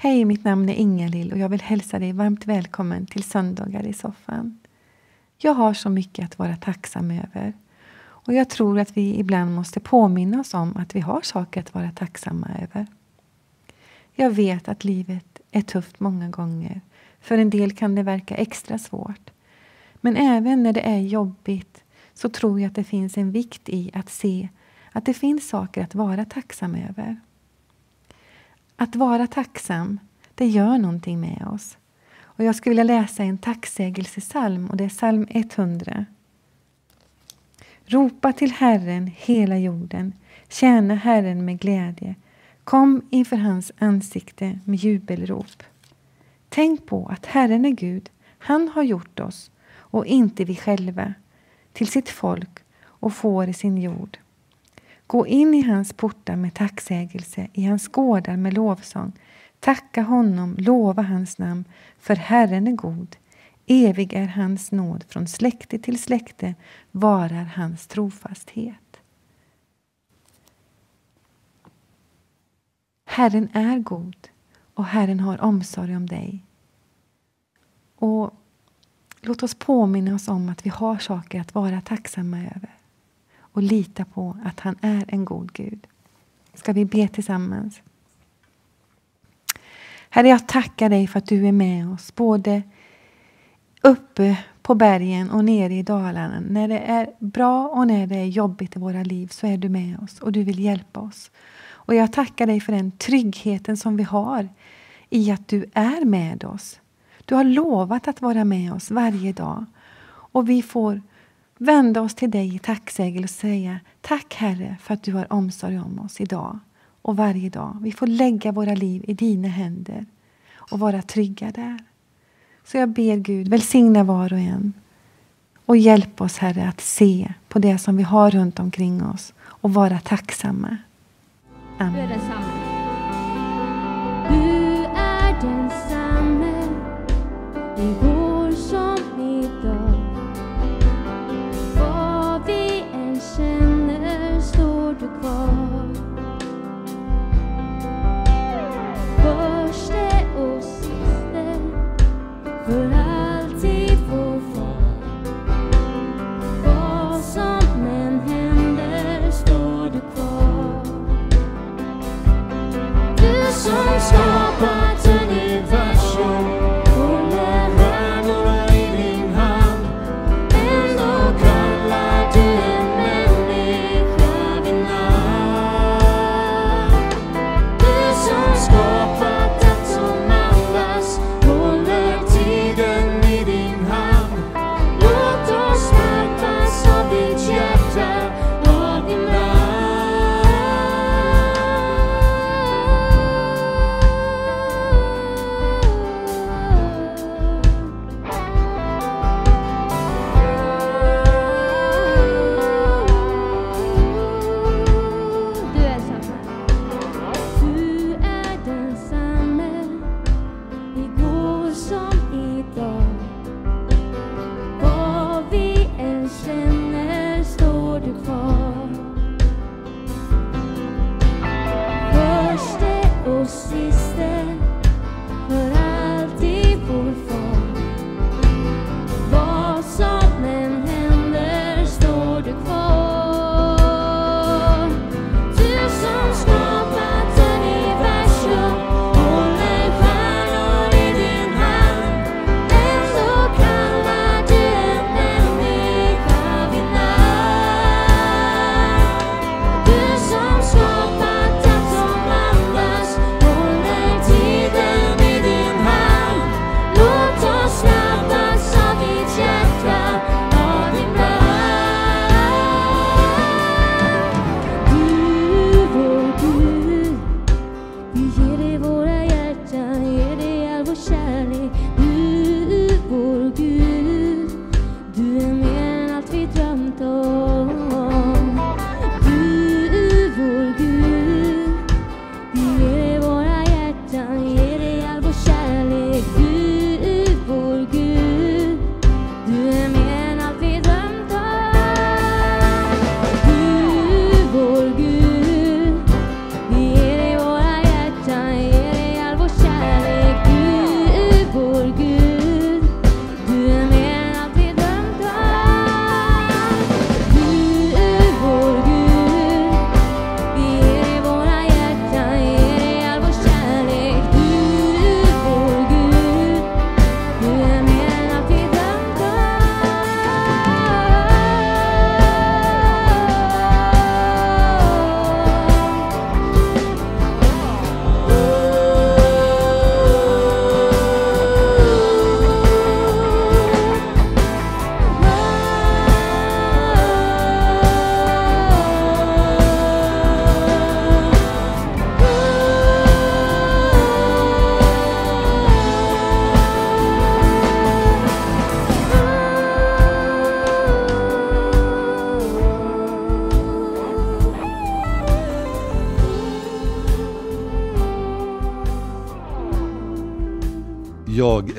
Hej, mitt namn är Ingalill. och jag vill hälsa dig varmt välkommen till Söndagar i soffan. Jag har så mycket att vara tacksam över. Och jag tror att vi ibland måste påminna oss om att vi har saker att vara tacksamma över. Jag vet att livet är tufft många gånger. För en del kan det verka extra svårt. Men även när det är jobbigt så tror jag att det finns en vikt i att se att det finns saker att vara tacksam över. Att vara tacksam, det gör någonting med oss. Och Jag skulle vilja läsa en tacksägelsesalm och det är psalm 100. Ropa till Herren, hela jorden. Tjäna Herren med glädje. Kom inför hans ansikte med jubelrop. Tänk på att Herren är Gud. Han har gjort oss och inte vi själva till sitt folk och får i sin jord. Gå in i hans portar med tacksägelse, i hans gårdar med lovsång. Tacka honom, lova hans namn, för Herren är god. Evig är hans nåd, från släkte till släkte varar hans trofasthet. Herren är god och Herren har omsorg om dig. Och Låt oss påminna oss om att vi har saker att vara tacksamma över och lita på att han är en god Gud. Ska vi be tillsammans? Herre, jag tackar dig för att du är med oss både uppe på bergen och nere i dalarna. När det är bra och när det är jobbigt i våra liv så är du med oss och du vill hjälpa oss. Och jag tackar dig för den tryggheten som vi har i att du är med oss. Du har lovat att vara med oss varje dag. Och vi får vända oss till dig i tacksägel och säga Tack Herre för att du har omsorg om oss idag och varje dag. Vi får lägga våra liv i dina händer och vara trygga där. Så jag ber Gud, välsigna var och en och hjälp oss Herre att se på det som vi har runt omkring oss och vara tacksamma. Amen. Du är densamme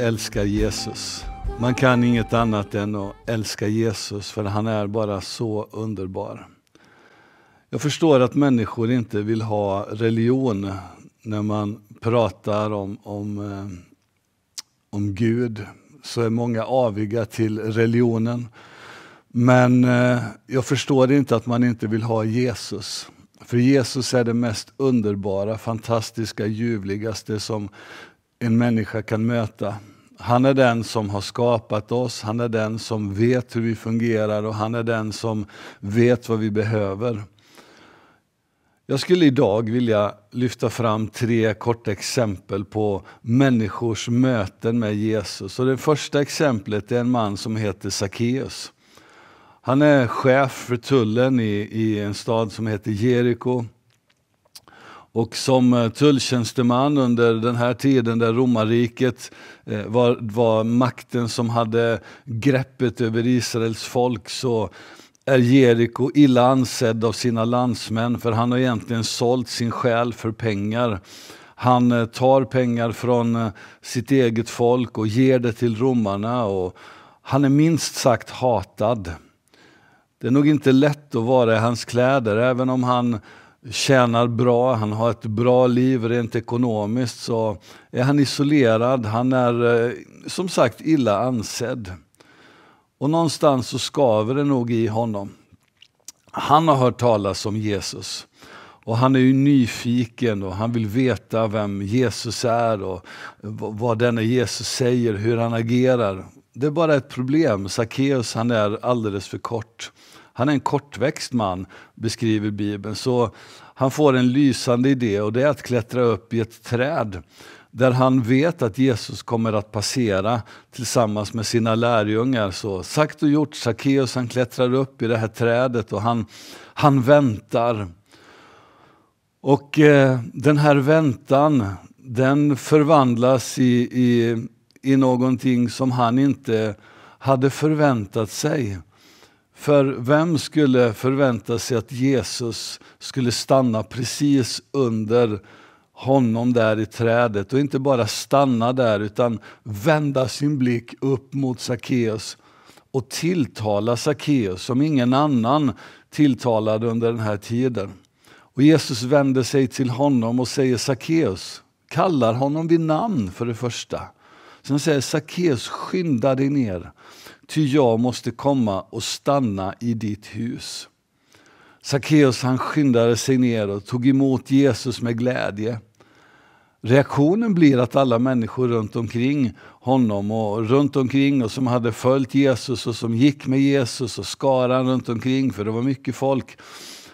älskar Jesus. Man kan inget annat än att älska Jesus för han är bara så underbar. Jag förstår att människor inte vill ha religion när man pratar om, om, eh, om Gud. Så är många aviga till religionen. Men eh, jag förstår inte att man inte vill ha Jesus. För Jesus är det mest underbara, fantastiska, ljuvligaste som en människa kan möta. Han är den som har skapat oss, han är den som vet hur vi fungerar och han är den som vet vad vi behöver. Jag skulle idag vilja lyfta fram tre korta exempel på människors möten med Jesus. Och det första exemplet är en man som heter Sackeus. Han är chef för tullen i, i en stad som heter Jeriko. Och som eh, tulltjänsteman under den här tiden där romarriket eh, var, var makten som hade greppet över Israels folk så är Jeriko illa ansedd av sina landsmän för han har egentligen sålt sin själ för pengar. Han eh, tar pengar från sitt eget folk och ger det till romarna och han är minst sagt hatad. Det är nog inte lätt att vara i hans kläder, även om han tjänar bra, han har ett bra liv rent ekonomiskt, så är han isolerad. Han är eh, som sagt illa ansedd. Och någonstans så skaver det nog i honom. Han har hört talas om Jesus. Och han är ju nyfiken och han vill veta vem Jesus är och vad denne Jesus säger, hur han agerar. Det är bara ett problem. Sackeus han är alldeles för kort. Han är en kortväxt man, beskriver Bibeln. Så han får en lysande idé och det är att klättra upp i ett träd där han vet att Jesus kommer att passera tillsammans med sina lärjungar. Så sagt och gjort, Sackeus han klättrar upp i det här trädet och han, han väntar. Och eh, den här väntan, den förvandlas i, i, i någonting som han inte hade förväntat sig. För vem skulle förvänta sig att Jesus skulle stanna precis under honom där i trädet och inte bara stanna där utan vända sin blick upp mot Sackeus och tilltala Sackeus som ingen annan tilltalade under den här tiden. Och Jesus vänder sig till honom och säger Sackeus, kallar honom vid namn för det första. Sen säger Sackeus, skynda dig ner ty jag måste komma och stanna i ditt hus. Sackeus han skyndade sig ner och tog emot Jesus med glädje. Reaktionen blir att alla människor runt omkring honom och runt omkring och som hade följt Jesus och som gick med Jesus och skaran runt omkring, för det var mycket folk.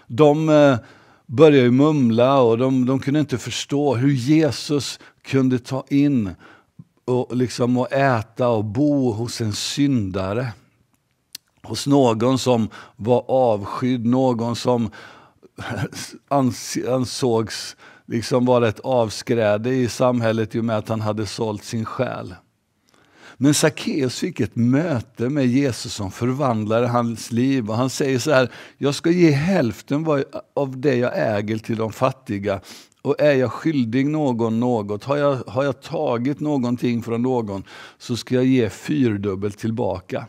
De eh, började mumla och de, de kunde inte förstå hur Jesus kunde ta in och, liksom att äta och bo hos en syndare. Hos någon som var avskydd, någon som ansågs liksom vara ett avskräde i samhället i och med att han hade sålt sin själ. Men Sackeus fick ett möte med Jesus som förvandlade hans liv. Och han säger så här, jag ska ge hälften av det jag äger till de fattiga. Och är jag skyldig någon något, har jag, har jag tagit någonting från någon, så ska jag ge fyrdubbelt tillbaka.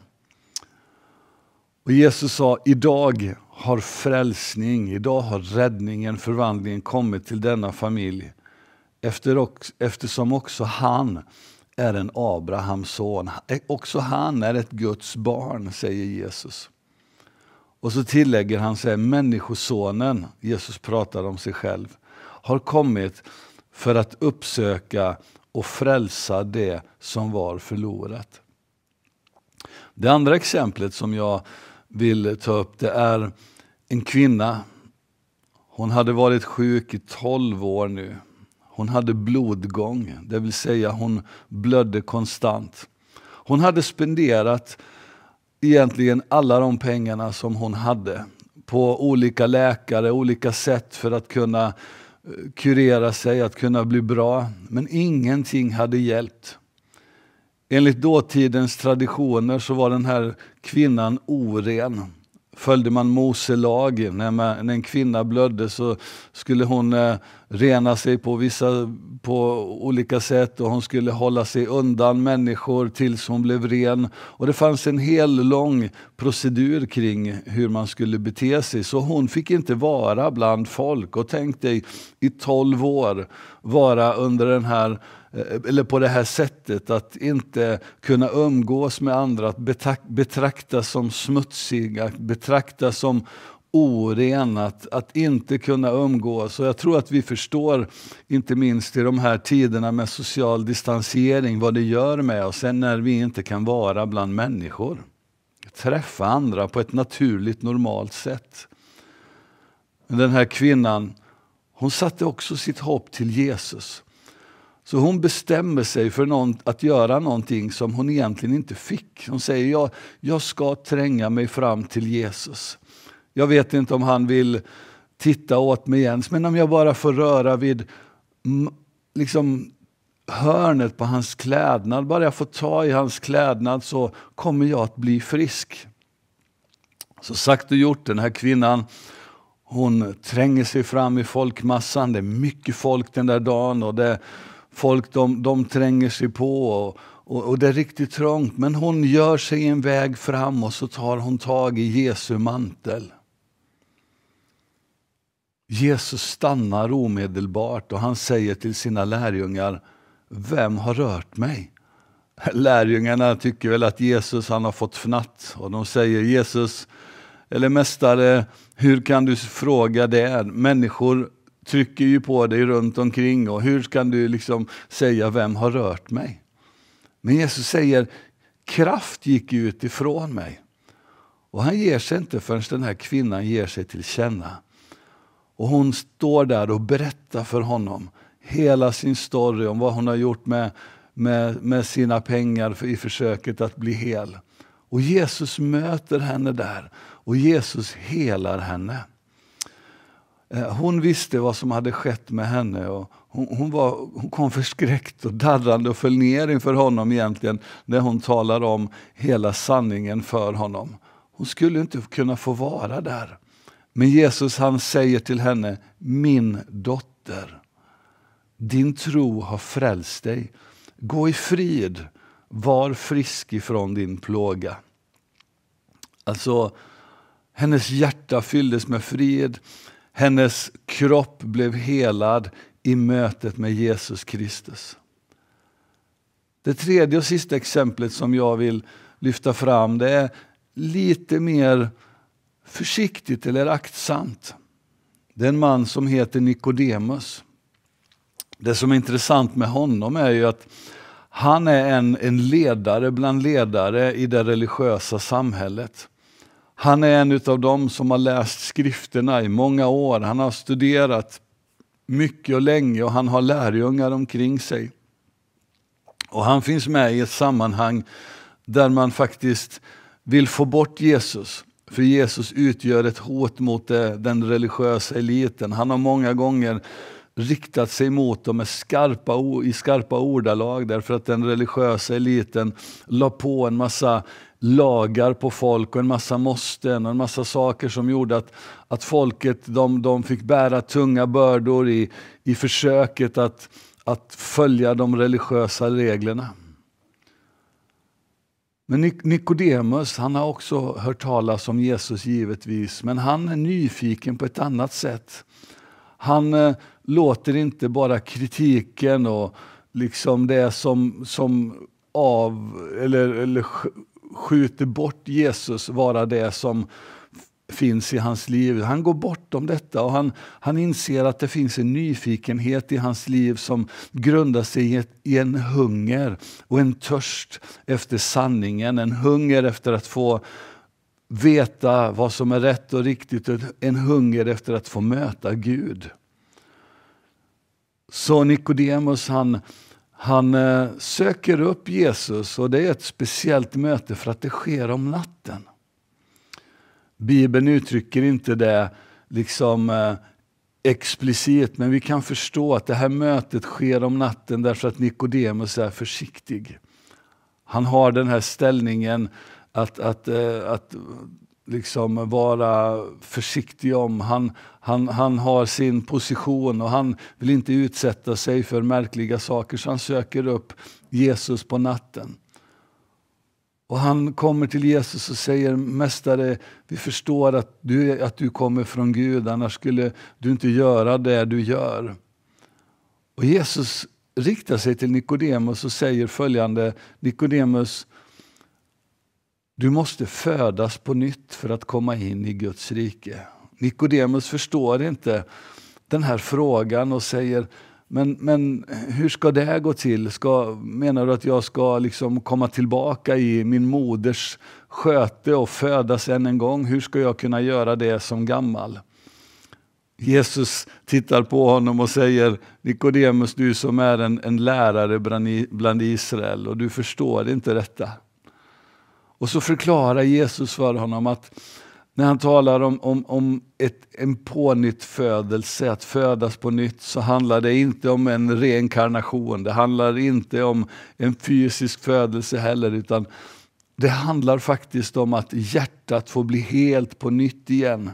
Och Jesus sa, idag har frälsning, idag har räddningen, förvandlingen kommit till denna familj. Efter, eftersom också han är en Abrahams son. Eh, också han är ett Guds barn, säger Jesus. Och så tillägger han sig, Människosonen, Jesus pratar om sig själv, har kommit för att uppsöka och frälsa det som var förlorat. Det andra exemplet som jag vill ta upp det är en kvinna. Hon hade varit sjuk i 12 år nu. Hon hade blodgång, det vill säga hon blödde konstant. Hon hade spenderat egentligen alla de pengarna som hon hade på olika läkare, olika sätt för att kunna kurera sig, att kunna bli bra. Men ingenting hade hjälpt. Enligt dåtidens traditioner så var den här kvinnan oren följde man Mose lag. När, man, när en kvinna blödde så skulle hon eh, rena sig på, vissa, på olika sätt och hon skulle hålla sig undan människor tills hon blev ren. Och det fanns en hel lång procedur kring hur man skulle bete sig. Så hon fick inte vara bland folk. Och tänk dig i tolv år vara under den här Eh, Eh, eller på det här sättet, att inte kunna umgås med andra, att betraktas som smutsig, att betraktas som oren, att, att inte kunna umgås. Och jag tror att vi förstår, inte minst i de här tiderna med social distansering, vad det gör med oss sen när vi inte kan vara bland människor. Träffa andra på ett naturligt, normalt sätt. Men den här kvinnan, hon satte också sitt hopp till Jesus. Så hon bestämmer sig för någon, att göra någonting som hon egentligen inte fick. Hon säger, jag, jag ska tränga mig fram till Jesus. Jag vet inte om han vill titta åt mig ens, men om jag bara får röra vid liksom, hörnet på hans klädnad, bara jag får ta i hans klädnad så kommer jag att bli frisk. Så sagt och gjort, den här kvinnan hon tränger sig fram i folkmassan. Det är mycket folk den där dagen och det folk de, de tränger sig på och, och, och, det är riktigt trångt. Men hon gör sig en väg fram och så tar hon tag i Jesu mantel. Jesus stannar omedelbart och han säger till sina lärjungar, vem har rört mig? Lärjungarna tycker väl att Jesus han har fått fnatt och de säger Jesus, eller mästare, hur kan du fråga det? Människor trycker ju på dig runt omkring och hur kan du liksom säga vem har rört mig? Men Jesus säger kraft gick ut ifrån mig. Och han ger sig inte förrän den här kvinnan ger sig till känna. Och hon står där och berättar för honom hela sin story om vad hon har gjort med, med, med sina pengar för, i försöket att bli hel. Och Jesus möter henne där och Jesus helar henne. Eh, hon visste vad som hade skett med henne. Och hon, hon, var, hon kom förskräckt och darrande och föll ner inför honom egentligen när hon talade om hela sanningen för honom. Hon skulle inte kunna få vara där. Men Jesus han säger till henne, min dotter, din tro har frälst dig. Gå i frid, var frisk ifrån din plåga. Alltså, hennes hjärta fylldes med frid. Hennes kropp blev helad i mötet med Jesus Kristus. Det tredje och sista exemplet som jag vill lyfta fram det är lite mer försiktigt eller aktsamt. Det är en man som heter Nikodemus. Det som är intressant med honom är ju att han är en, en ledare bland ledare i det religiösa samhället. Han är en av dem som har läst skrifterna i många år. Han har studerat mycket och länge och han har lärjungar omkring sig. Och han finns med i ett sammanhang där man faktiskt vill få bort Jesus. För Jesus utgör ett hot mot den religiösa eliten. Han har många gånger riktat sig mot dem med skarpa, i skarpa ordalag därför att den religiösa eliten la på en massa lagar på folk och en massa måsten och en massa saker som gjorde att, att folket de, de fick bära tunga bördor i, i försöket att, att följa de religiösa reglerna. Men Nikodemus han har också hört talas om Jesus givetvis, men han är nyfiken på ett annat sätt. Han eh, låter inte bara kritiken och liksom det som, som av eller, eller skjuter bort Jesus vara det som finns i hans liv. Han går bortom detta och han, han inser att det finns en nyfikenhet i hans liv som grundar sig i, ett, i en hunger och en törst efter sanningen. En hunger efter att få veta vad som är rätt och riktigt och en hunger efter att få möta Gud. Så Nikodemus han, han eh, söker upp Jesus och det är ett speciellt möte för att det sker om natten. Bibeln uttrycker inte det liksom eh, explicit, men vi kan förstå att det här mötet sker om natten därför att Nikodemus är försiktig. Han har den här ställningen att, att, eh, att liksom vara försiktig om. Han, han, han har sin position och han vill inte utsätta sig för märkliga saker så han söker upp Jesus på natten. Och han kommer till Jesus och säger Mästare, vi förstår att du, att du kommer från Gud, annars skulle du inte göra det du gör. Och Jesus riktar sig till Nikodemus och säger följande, Nikodemus, du måste födas på nytt för att komma in i Guds rike. Nikodemus förstår inte den här frågan och säger, men, men hur ska det gå till? Ska, menar du att jag ska liksom komma tillbaka i min moders sköte och födas än en gång? Hur ska jag kunna göra det som gammal? Jesus tittar på honom och säger Nikodemus, du som är en, en lärare bland Israel och du förstår inte detta. Och så förklarar Jesus för honom att när han talar om, om, om ett, en pånyttfödelse, att födas på nytt, så handlar det inte om en reinkarnation. Det handlar inte om en fysisk födelse heller, utan det handlar faktiskt om att hjärtat får bli helt på nytt igen.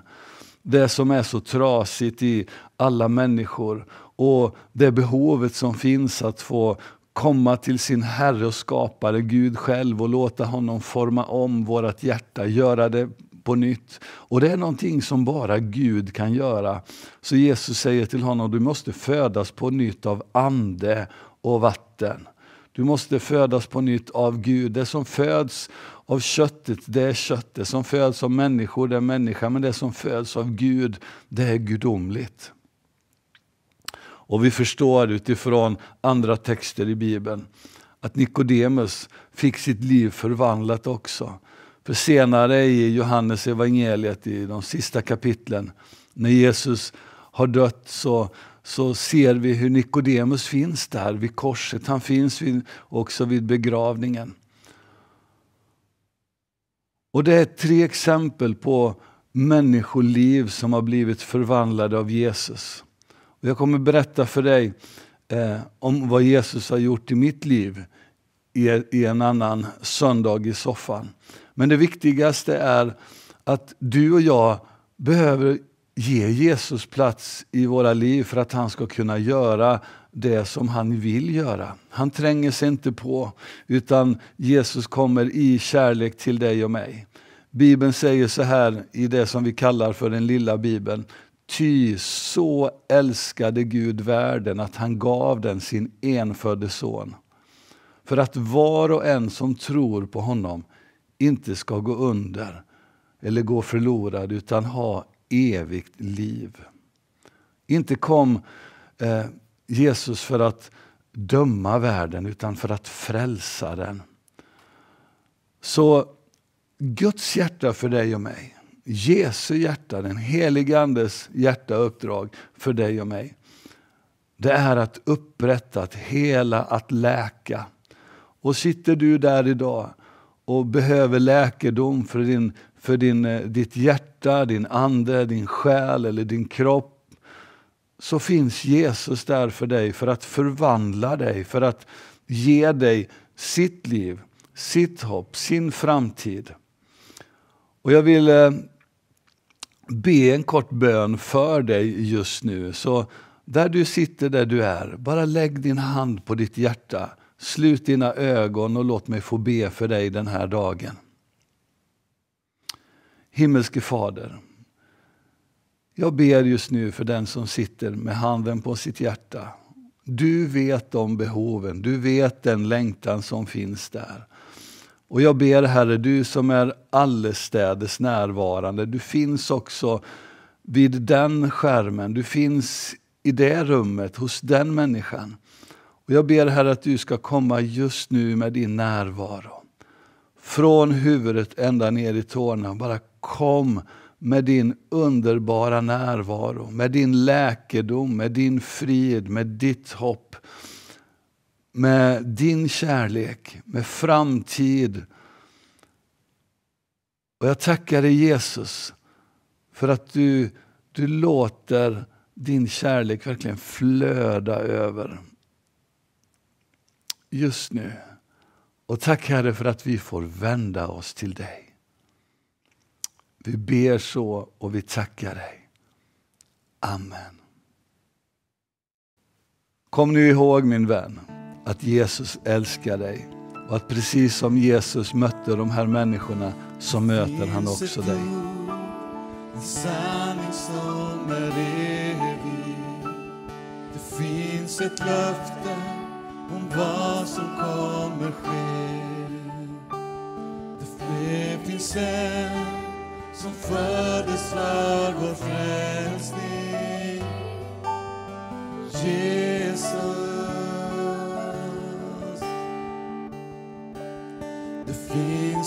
Det som är så trasigt i alla människor och det behovet som finns att få komma till sin Herre och skapare Gud själv och låta honom forma om vårt hjärta, göra det på nytt. Och det är någonting som bara Gud kan göra. Så Jesus säger till honom, du måste födas på nytt av ande och vatten. Du måste födas på nytt av Gud. Det som föds av köttet, det är kött. Det som föds av människor, det är människa. Men det som föds av Gud, det är gudomligt. Och vi förstår utifrån andra texter i Bibeln att Nikodemus fick sitt liv förvandlat också. För senare i Johannes evangeliet i de sista kapitlen, när Jesus har dött så, så ser vi hur Nikodemus finns där vid korset. Han finns vid, också vid begravningen. Och det är tre exempel på människoliv som har blivit förvandlade av Jesus. Och jag kommer berätta för dig eh, om vad Jesus har gjort i mitt liv i, i en annan söndag i soffan. Men det viktigaste är att du och jag behöver ge Jesus plats i våra liv för att han ska kunna göra det som han vill göra. Han tränger sig inte på, utan Jesus kommer i kärlek till dig och mig. Bibeln säger så här i det som vi kallar för den lilla bibeln. Ty så älskade Gud världen att han gav den sin enfödde son. För att var och en som tror på honom inte ska gå under eller gå förlorad utan ha evigt liv. Inte kom eh, Jesus för att döma världen utan för att frälsa den. Så Guds hjärta för dig och mig, Jesu hjärta, den helige Andes hjärta och uppdrag för dig och mig. Det är att upprätta, att hela, att läka. Och sitter du där idag och behöver läkedom för, din, för din, eh, ditt hjärta, din ande, din själ eller din kropp så finns Jesus där för dig för att förvandla dig, för att ge dig sitt liv, sitt hopp, sin framtid. Och Jag vill eh, be en kort bön för dig just nu. Så där du sitter, där du är, bara lägg din hand på ditt hjärta. Slut dina ögon och låt mig få be för dig den här dagen. Himmelske Fader, jag ber just nu för den som sitter med handen på sitt hjärta. Du vet de behoven, du vet den längtan som finns där. Och jag ber Herre, du som är allestädes närvarande, du finns också vid den skärmen, du finns i det rummet hos den människan. Och Jag ber Herre att du ska komma just nu med din närvaro. Från huvudet ända ner i tårna. Bara kom med din underbara närvaro, med din läkedom, med din frid, med ditt hopp med din kärlek, med framtid. Och jag tackar dig Jesus för att du, du låter din kärlek verkligen flöda över just nu. Och tack Herre för att vi får vända oss till dig. Vi ber så och vi tackar dig. Amen. Kom nu ihåg min vän att Jesus älskar dig och att precis som Jesus mötte de här människorna så möter han också dig. En sanning som är evig. Det finns ett löfte om vad som kommer ske. Det finns en som föddes för vår fred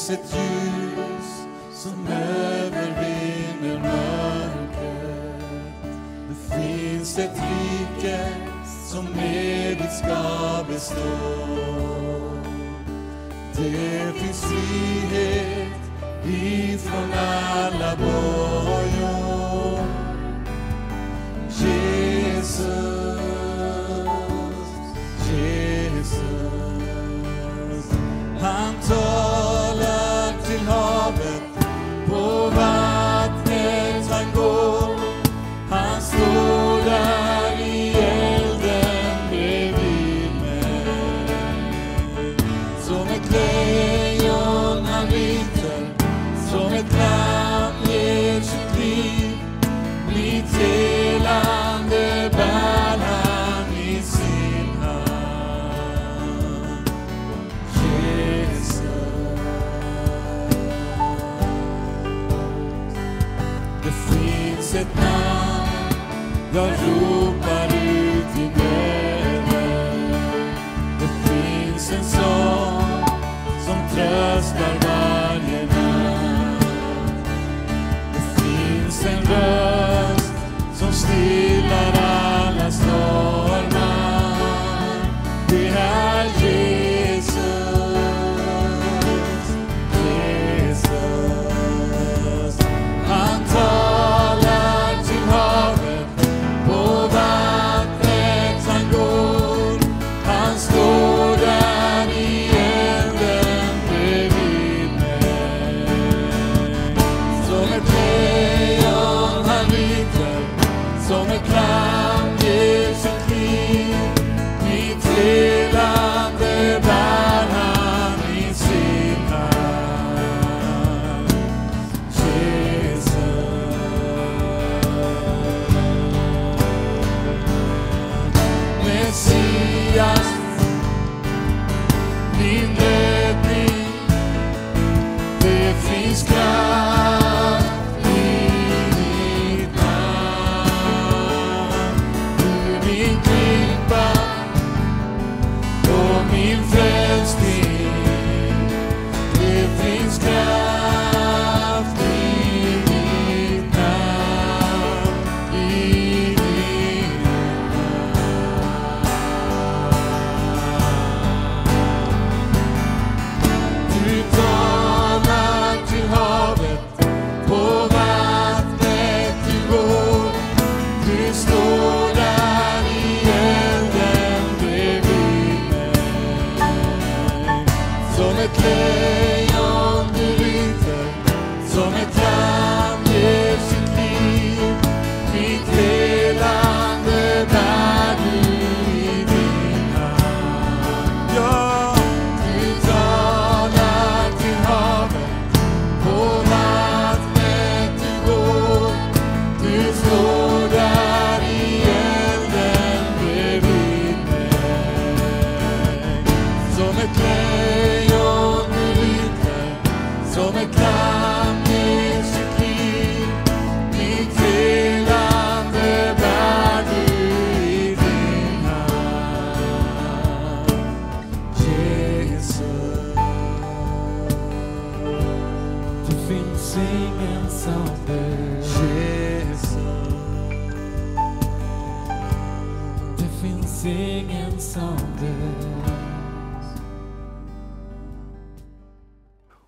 finns ett ljus som övervinner mörkret. Det finns ett rike som evigt ska bestå. Det finns frihet ifrån alla bojor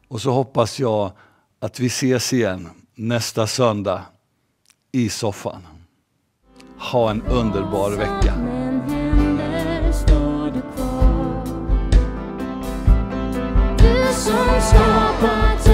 Och så hoppas jag att vi ses igen nästa söndag i soffan. Ha en underbar vecka. som skapar